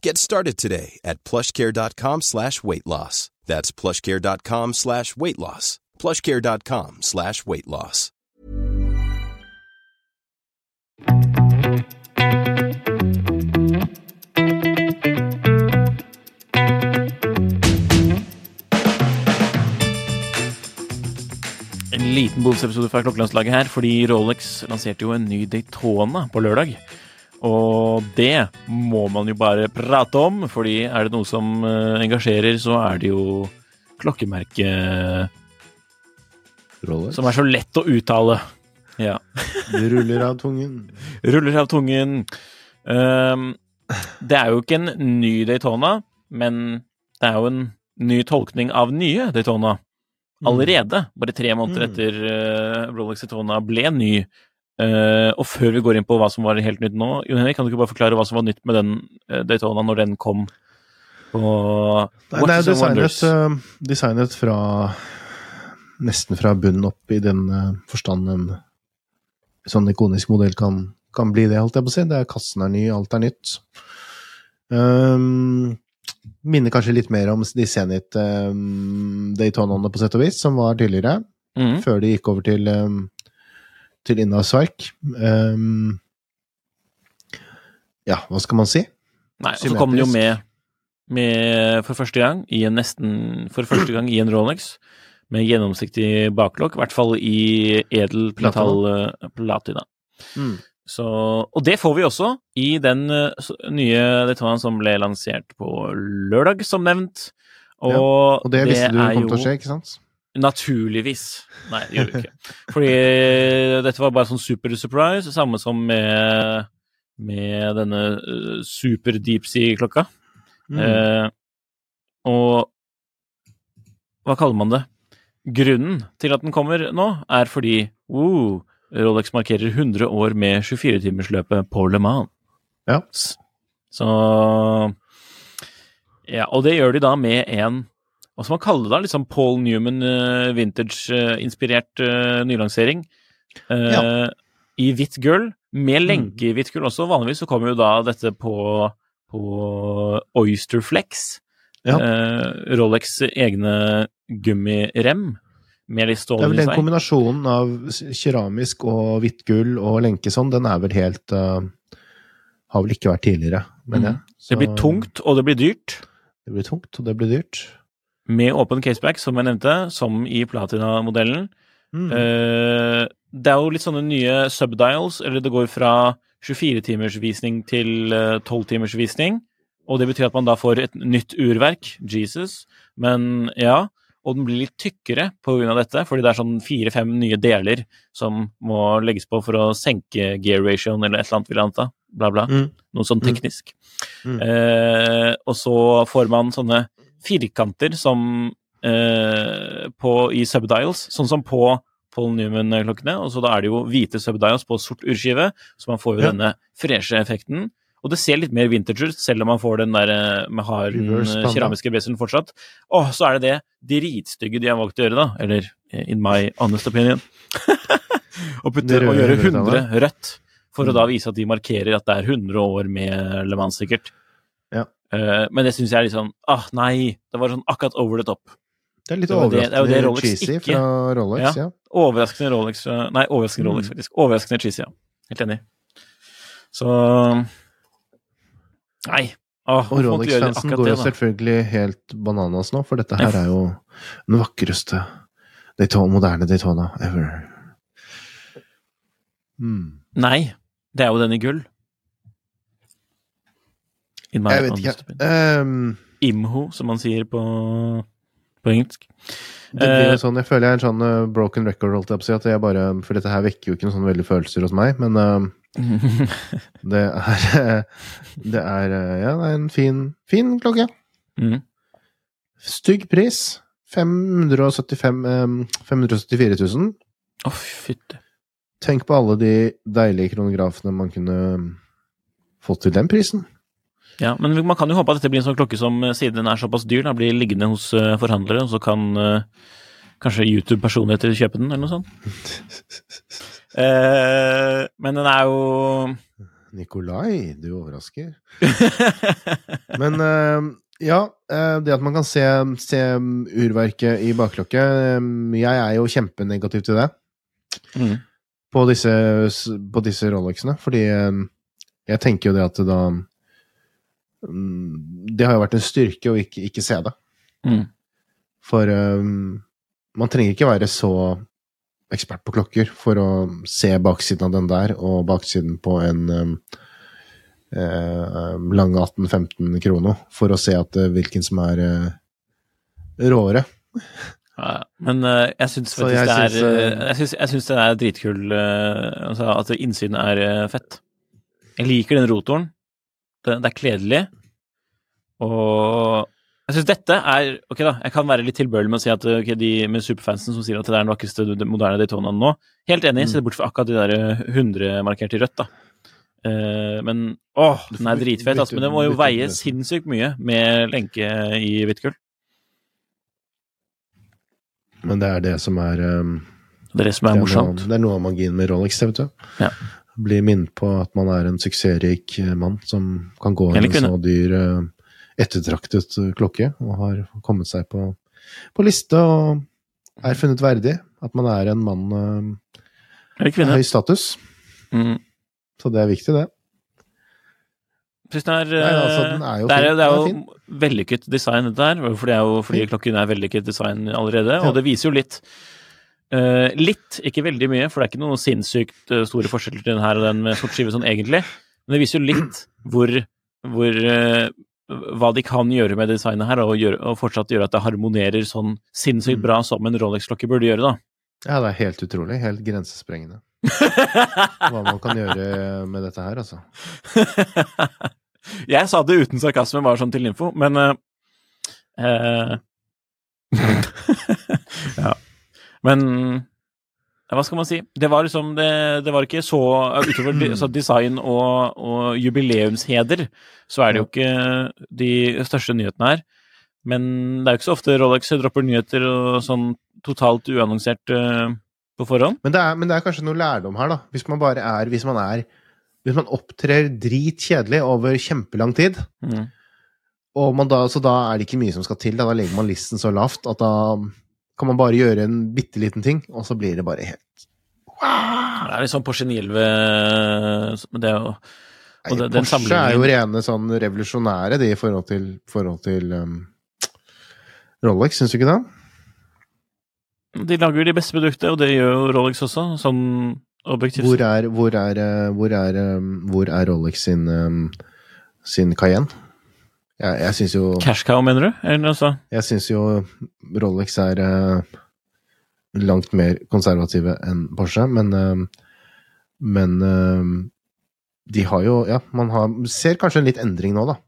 Get started today at plushcare.com slash weight loss. That's plushcare.com slash weight loss. plushcare.com slash weight loss. En liten bonusepisode fra Klokkelandslaget her, fordi Rolex lanserte jo en ny Daytona på lørdag. Og det må man jo bare prate om, fordi er det noe som eh, engasjerer, så er det jo klokkemerket Rolex. som er så lett å uttale. Ja. Det ruller av tungen. Ruller av tungen. Um, det er jo ikke en ny Daytona, men det er jo en ny tolkning av nye Daytona. Allerede, bare tre måneder Mm. etter uh, Rolex Daytona ble ny. Eh, og før vi går inn på hva som var helt nytt nå, Jon Henrik, kan du ikke bare forklare hva som var nytt med den uh, Daytona når den kom Og, Nei, det er designet, eh, designet fra Nesten fra bunnen opp i den forstand en sånn ikonisk modell kan, kan bli det, holdt jeg på å si. Det er Kassen er ny, alt er nytt. Um, minner kanskje litt mer om de Zenit um, Daytonaene på sett og vis, som var tidligere. Mm. Før de gikk over til, um, til Innasverk. Um, ja, hva skal man si? Nei, og så kom den jo med, med for første gang i en nesten For første gang i en Rolex med gjennomsiktig baklokk, i hvert fall i edel metall eh, platina. Mm. Så, og det får vi også i den eh, nye Daytonaen som ble lansert på lørdag, som nevnt. Og, Ja, Og det visste du er kom til å skje, ikke sant? Naturligvis. Nei, det gjør vi ikke. Fordi eh, dette var bare sånn super surprise, samme som med, med denne eh, super deep sea-klokka. Mm. Eh, og hva kaller man det? Grunnen til at den kommer nå, er fordi uh, Rolex markerer 100 år med 24-timersløpet på Le Mans. Ja. Så Ja, og det gjør de da med en hva skal man kalle det da? Sånn Paul Newman uh, vintage-inspirert uh, nylansering. uh, Ja. I hvitt gull, med Mm. lenke i hvitt gull også. Vanligvis så kommer jo da dette på, på Oysterflex, Ja. Eh, Rolex egne gummirem med litt Det er vel den kombinasjonen av keramisk og hvitt gull og lenke sånn, den er vel helt Har vel ikke vært tidligere, mener jeg. Mm. Det blir tungt, og det blir dyrt. Det blir tungt, og det blir dyrt. Med åpen caseback, som jeg nevnte, som i platina-modellen. Mm. Uh, det er jo litt sånne nye subdials, eller det går fra 24-timersvisning til eh, 12-timersvisning. Og det betyr at man da får et nytt urverk, Jesus. Men ja, og den blir litt tykkere av dette, fordi det er sånn fire-fem nye deler som må legges på for å senke gear ratioen eller et eller annet, vil jeg anta. Bla, bla. Mm. Noe sånn Mm. teknisk. Mm. Eh, og så får man sånne firkanter som eh, på, i subdials, sånn som på Paul Newman-klokkene. Og så da er det jo hvite subdials på sort urskive, så man får jo Ja. denne freshe effekten. Og det ser litt mer vintage ut, selv om man får den der eh, med har den Reverse eh, keramiske bezelen fortsatt. Åh, så er det det dritstygge de har valgt å gjøre, da. Eller eh, in my honest opinion. og putte, og gjøre hundretallet. 100 rødt. For å Mm. da vise at de markerer at det er 100 år med Le Mans, sikkert. Ja. Eh, men det syns jeg er litt sånn ah, nei. Det var sånn akkurat over the top. Det er litt Det var det- det er cheesy ikke- fra Rolex, ja. Overraskende Rolex Nei, overraskende Mm. Rolex, faktisk. Overraskende cheesy, ja. Helt enig. Så Nei. Åh, Og de gjøre Rolex-fansen går jo det, selvfølgelig helt bananas nå, for dette her er jo den vakreste Daytona, moderne Daytona ever. Mm. Nei, det er jo den i gull. In my Jeg vet ikke. Um, Imho, som man sier på, på engelsk. det blir Eh, jo sånn, Jeg føler jeg er en sånn uh, broken record, holdt jeg på å si. At jeg bare, for dette her vekker jo ikke noen sånne veldig følelser hos meg. Men um, det er Det er Ja, det er en fin, fin klokke. mm. Stygg pris. 575, um, 574 000. Å, fytti. Tenk på alle de deilige kronografene man kunne fått til den prisen. Ja, men man kan jo håpe at dette blir en sånn klokke som, eh, siden den er såpass dyr, da, blir liggende hos eh, forhandlere, og så kan uh, kanskje YouTube-personligheter kjøpe den, eller noe sånt. uh, men den er jo Nikolai, du overrasker. Men uh, ja, det at man kan se, se urverket i bakklokke Jeg er jo kjempenegativ til det mm. på disse, på disse Rolexene, fordi jeg tenker jo det at da Det har jo vært en styrke å ikke, ikke se det. Mm. For um, man trenger ikke være så ekspert på klokker for å se baksiden av den der, og baksiden på en um, uh, lang 18-15 krono, for å se at, uh, hvilken som er uh, råere. Ja, men jeg syns faktisk jeg det er syns, eh, Jeg synes, jeg synes det er dritkul altså at innsynet er fett. Jeg liker den rotoren. Det, det er kledelig. Og jeg syns dette er Ok, da, jeg kan være litt tilbøyelig med å si at okay, de med superfansen som sier at det er den vakreste moderne Daytonaen nå Helt enig, Mm. se bort fra akkurat de der 100 markert i rødt, da. Uh, men åh, den er dritfet, altså. Men den må jo veie sinnssykt mye med lenke i hvitt gull. Men det er det som er um, Det er det som er morsomt. det er noe av magien med Rolex, vet du. Ja. Bli minnet på at man er en suksessrik eh, mann som kan gå en så dyr, eh, ettertraktet eh, klokke, og har kommet seg på, på liste og er funnet verdig. At man er en mann Eller kvinne. høy status. Mm. Så det er viktig, det. Synes den er, Nei, altså, den er jo det er, det er Den er jo vellykket design, dette her. For det er jo fordi klokken er vellykket design allerede. Ja. Og det viser jo litt eh, Litt, ikke veldig mye, for det er ikke noen sinnssykt eh, store forskjeller til den her og den med sort skive sånn egentlig. Men det viser jo litt hvor, hvor uh, hva de kan gjøre med designet her, og, gjøre, og fortsatt gjøre at det harmonerer sånn sinnssykt bra som en Rolex-klokke burde gjøre, da. Ja, det er helt utrolig. Helt grensesprengende. Hva man kan gjøre med dette her, altså. Jeg sa det uten sarkasme, bare sånn til info, men uh, Ja. Men hva skal man si? Det var liksom Det, det var ikke så Utover så design og, og jubileumsheder, så er det jo ikke de største nyhetene her. Men det er jo ikke så ofte Rolex dropper nyheter og sånn totalt uannonsert uh, på forhånd. Men det, er, men det er kanskje noe lærdom her, da. Hvis man bare er Hvis man er Hvis man opptrer dritkjedelig over kjempelang tid, Mm. og man da, så da er det ikke mye som skal til. Da, da legger man listen så lavt at da kan man bare gjøre en bitte liten ting, og så blir det bare helt Det er litt sånn Porsche 911 men det er jo Nei, Og det- den Porsche er jo rene sånn revolusjonære, de i forhold til, forhold til um, Rolex, syns du ikke det? De lager jo de beste produktene, og det gjør jo Rolex også, sånn objektivt. Hvor er, hvor er, eh, hvor er, um, hvor er Rolex sin, um, sin Cayenne? Jeg, jeg syns jo Cash cow, mener du? Eller altså Jeg syns jo Rolex er eh, langt mer konservative enn Porsche, men eh, Men eh, de har jo Ja, man har, ser kanskje en litt endring nå, da.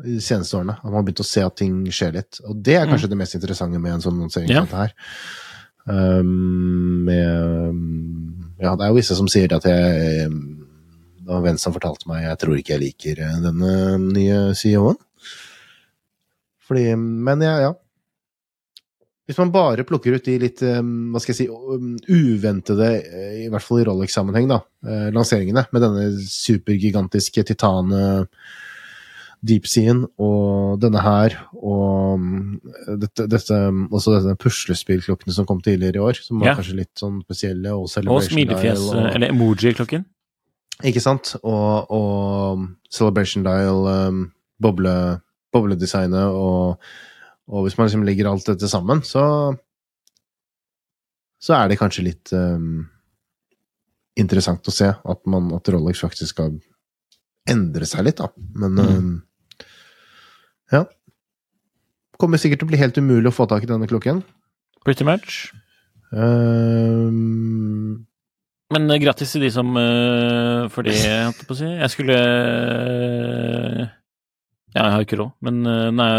I de seneste årene. At man har begynt å se at ting skjer litt. Og det er kanskje det mest interessante med en sånn lansering Ja. dette her. Um, med Ja, det er jo visse som sier at jeg Det var Venn som fortalte meg jeg tror ikke jeg liker eh, denne nye CEO-en. Fordi Men ja, ja. Hvis man bare plukker ut de litt eh, hva skal jeg si, um, uventede, eh, i hvert fall i Rolex-sammenheng, da, eh, lanseringene med denne supergigantiske titane deepseen og denne her, og um, dette, dette, også denne puslespillklokkene som kom tidligere i år, som var Ja. kanskje litt sånn spesielle, og Og Celebration smilefjes, og- eller emoji-klokken. ikke sant? Og, og Celebration Dial, um, boble, bobledesignet, og, og hvis man liksom legger alt dette sammen, så så er det kanskje litt um, interessant å se at, man, at Rolex faktisk skal endre seg litt, da. Men Mm. um, ja. Kommer sikkert til å bli helt umulig å få tak i denne klokken. Pretty much. Um, Men uh, grattis til de som uh, For det, holdt jeg på å si. Jeg skulle eh, Ja, jeg har ikke råd, men eh, nei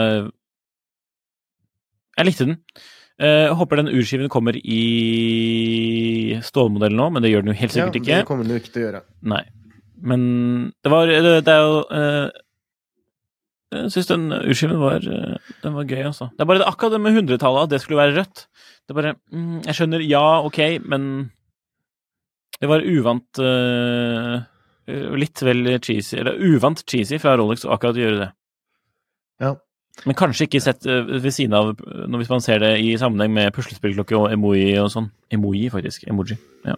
Jeg likte den. Eh, Jeg håper den urskiven kommer i stålmodell nå, men det gjør den jo helt ja, sikkert det ikke. kommer den jo ikke til å gjøre. Nei. Men det var Det, det er jo eh, Jeg syns den urskiven var eh, Den var gøy, altså. Det er bare det, akkurat det med hundretallet, at det skulle være rødt. Det er bare mm, Jeg skjønner, ja, ok, men det var uvant uh, Litt vel cheesy, eller uvant cheesy fra Rolex å akkurat gjøre det. Men kanskje ikke sett eh, ved siden av når hvis man ser det i sammenheng med puslespillklokke og emoji og sånn. Emoji, faktisk. Emoji. Ja.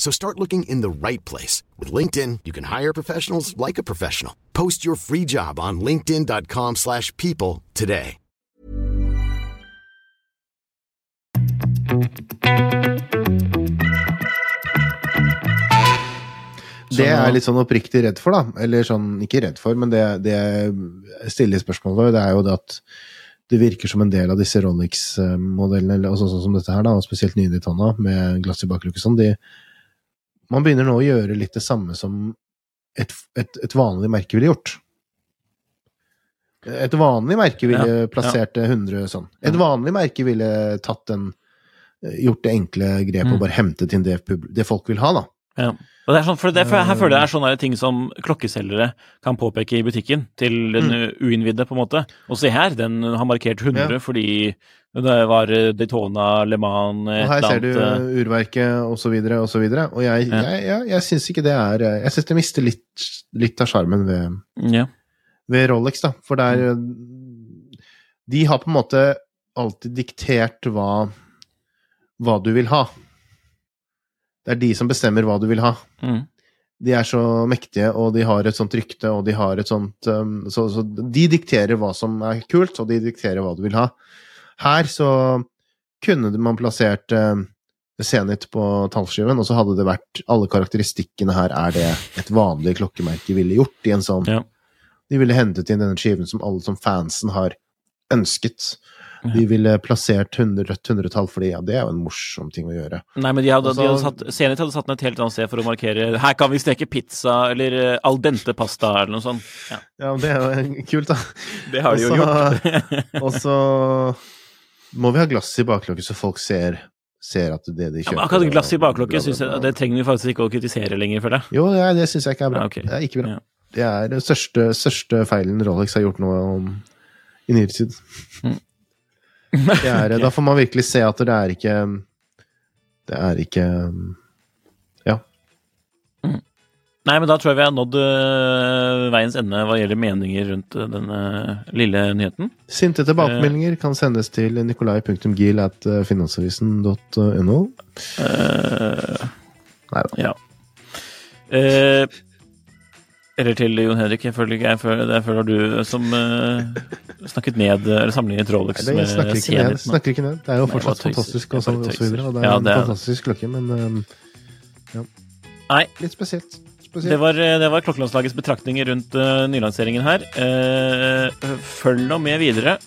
So start looking in the right place. With LinkedIn, you can hire professionals like a professional. Post your free job on linkedin.com/people slash people today. Det er litt sånn oppriktig redd for, da. Eller sånn, ikke redd for, men det, det jeg stiller spørsmål ved, det er jo det at det virker som en del av disse Rolex-modellene, eller altså sånn som dette her, da, og spesielt nye Daytona med glass i baklukke og sånn, de Man begynner nå å gjøre litt det samme som et, et, et vanlig merke ville gjort. Et vanlig merke ville Ja, plassert det 100 sånn. Et vanlig merke ville tatt den Gjort det enkle grepet Mm. og bare hemtet inn det, det folk vil ha, da. Ja. Og det er sånn, for det, for her føler jeg det er sånne ting som klokkeselgere kan påpeke i butikken til den uinnvidde, på en måte. Og se her, den har markert 100 Mm. Ja. fordi det var eh, Daytona, Le Mans, et Og her ser du urverket osv. og så videre, og så videre. Og jeg, Ja. jeg, jeg, jeg syns ikke det er Jeg syns det mister litt, litt av sjarmen ved, Ja. ved Rolex, da. For det er De har på en måte alltid diktert hva, hva du vil ha. Det er de som bestemmer hva du vil ha. Mm. De er så mektige, og de har et sånt rykte, og de har et sånt um, så, så de dikterer hva som er kult, og de dikterer hva du vil ha. Her så kunne man plassert um, Zenit på tallskiven, og så hadde det vært Alle karakteristikkene her er det et vanlig klokkemerke ville gjort i en sånn Ja. De ville hentet inn denne skiven som alle som fansen har ønsket. De ville plassert 100, rødt hundretall, fordi ja, det er jo en morsom ting å gjøre. Nei, men de hadde, de hadde Altså- satt, Zenit hadde satt den et helt annet sted for å markere Her kan vi steke pizza, eller eh, al dente pasta, eller noe sånt. Ja, Ja, det er jo kult, da. det har de jo gjort. Og så må vi ha glass i baklokket, så folk ser, ser at det de Ja, kjøper men akkurat glass i og bla, baklokke bla, synes jeg, det trenger vi faktisk ikke å kritisere lenger, for det. Jo, er- det syns jeg ikke er bra. Ja, okay. Det er ikke bra. Ja. Det er den største, største feilen Rolex har gjort nå om, i nyere tid. Mm. Det er, Da får man virkelig se at det er ikke Det er ikke Ja. Mm. Nei, men da tror jeg vi har nådd uh, veiens ende hva gjelder meninger rundt uh, denne lille nyheten. Sinte tilbakemeldinger kan sendes til nikolai.gil at finansavisen.no. Uh, Nei da. Ja. Uh, eller til Jon Henrik. Jeg føler, jeg føler, jeg føler du som snakket ned eller sammenlignet Rolex Nei, det, jeg snakker med ikke, ned, snakker ikke ned. Det er jo fortsatt Nei, fantastisk og, så, og så videre. Og det er. Ja, det en fantastisk klokke, men um, Nei, litt spesielt. Det var, det var klokkelandslagets betraktninger rundt uh, nylanseringen her. Uh, følg nå med videre,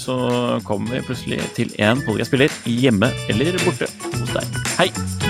så kommer vi plutselig til en Polgaspiller hjemme eller borte hos deg. Hei!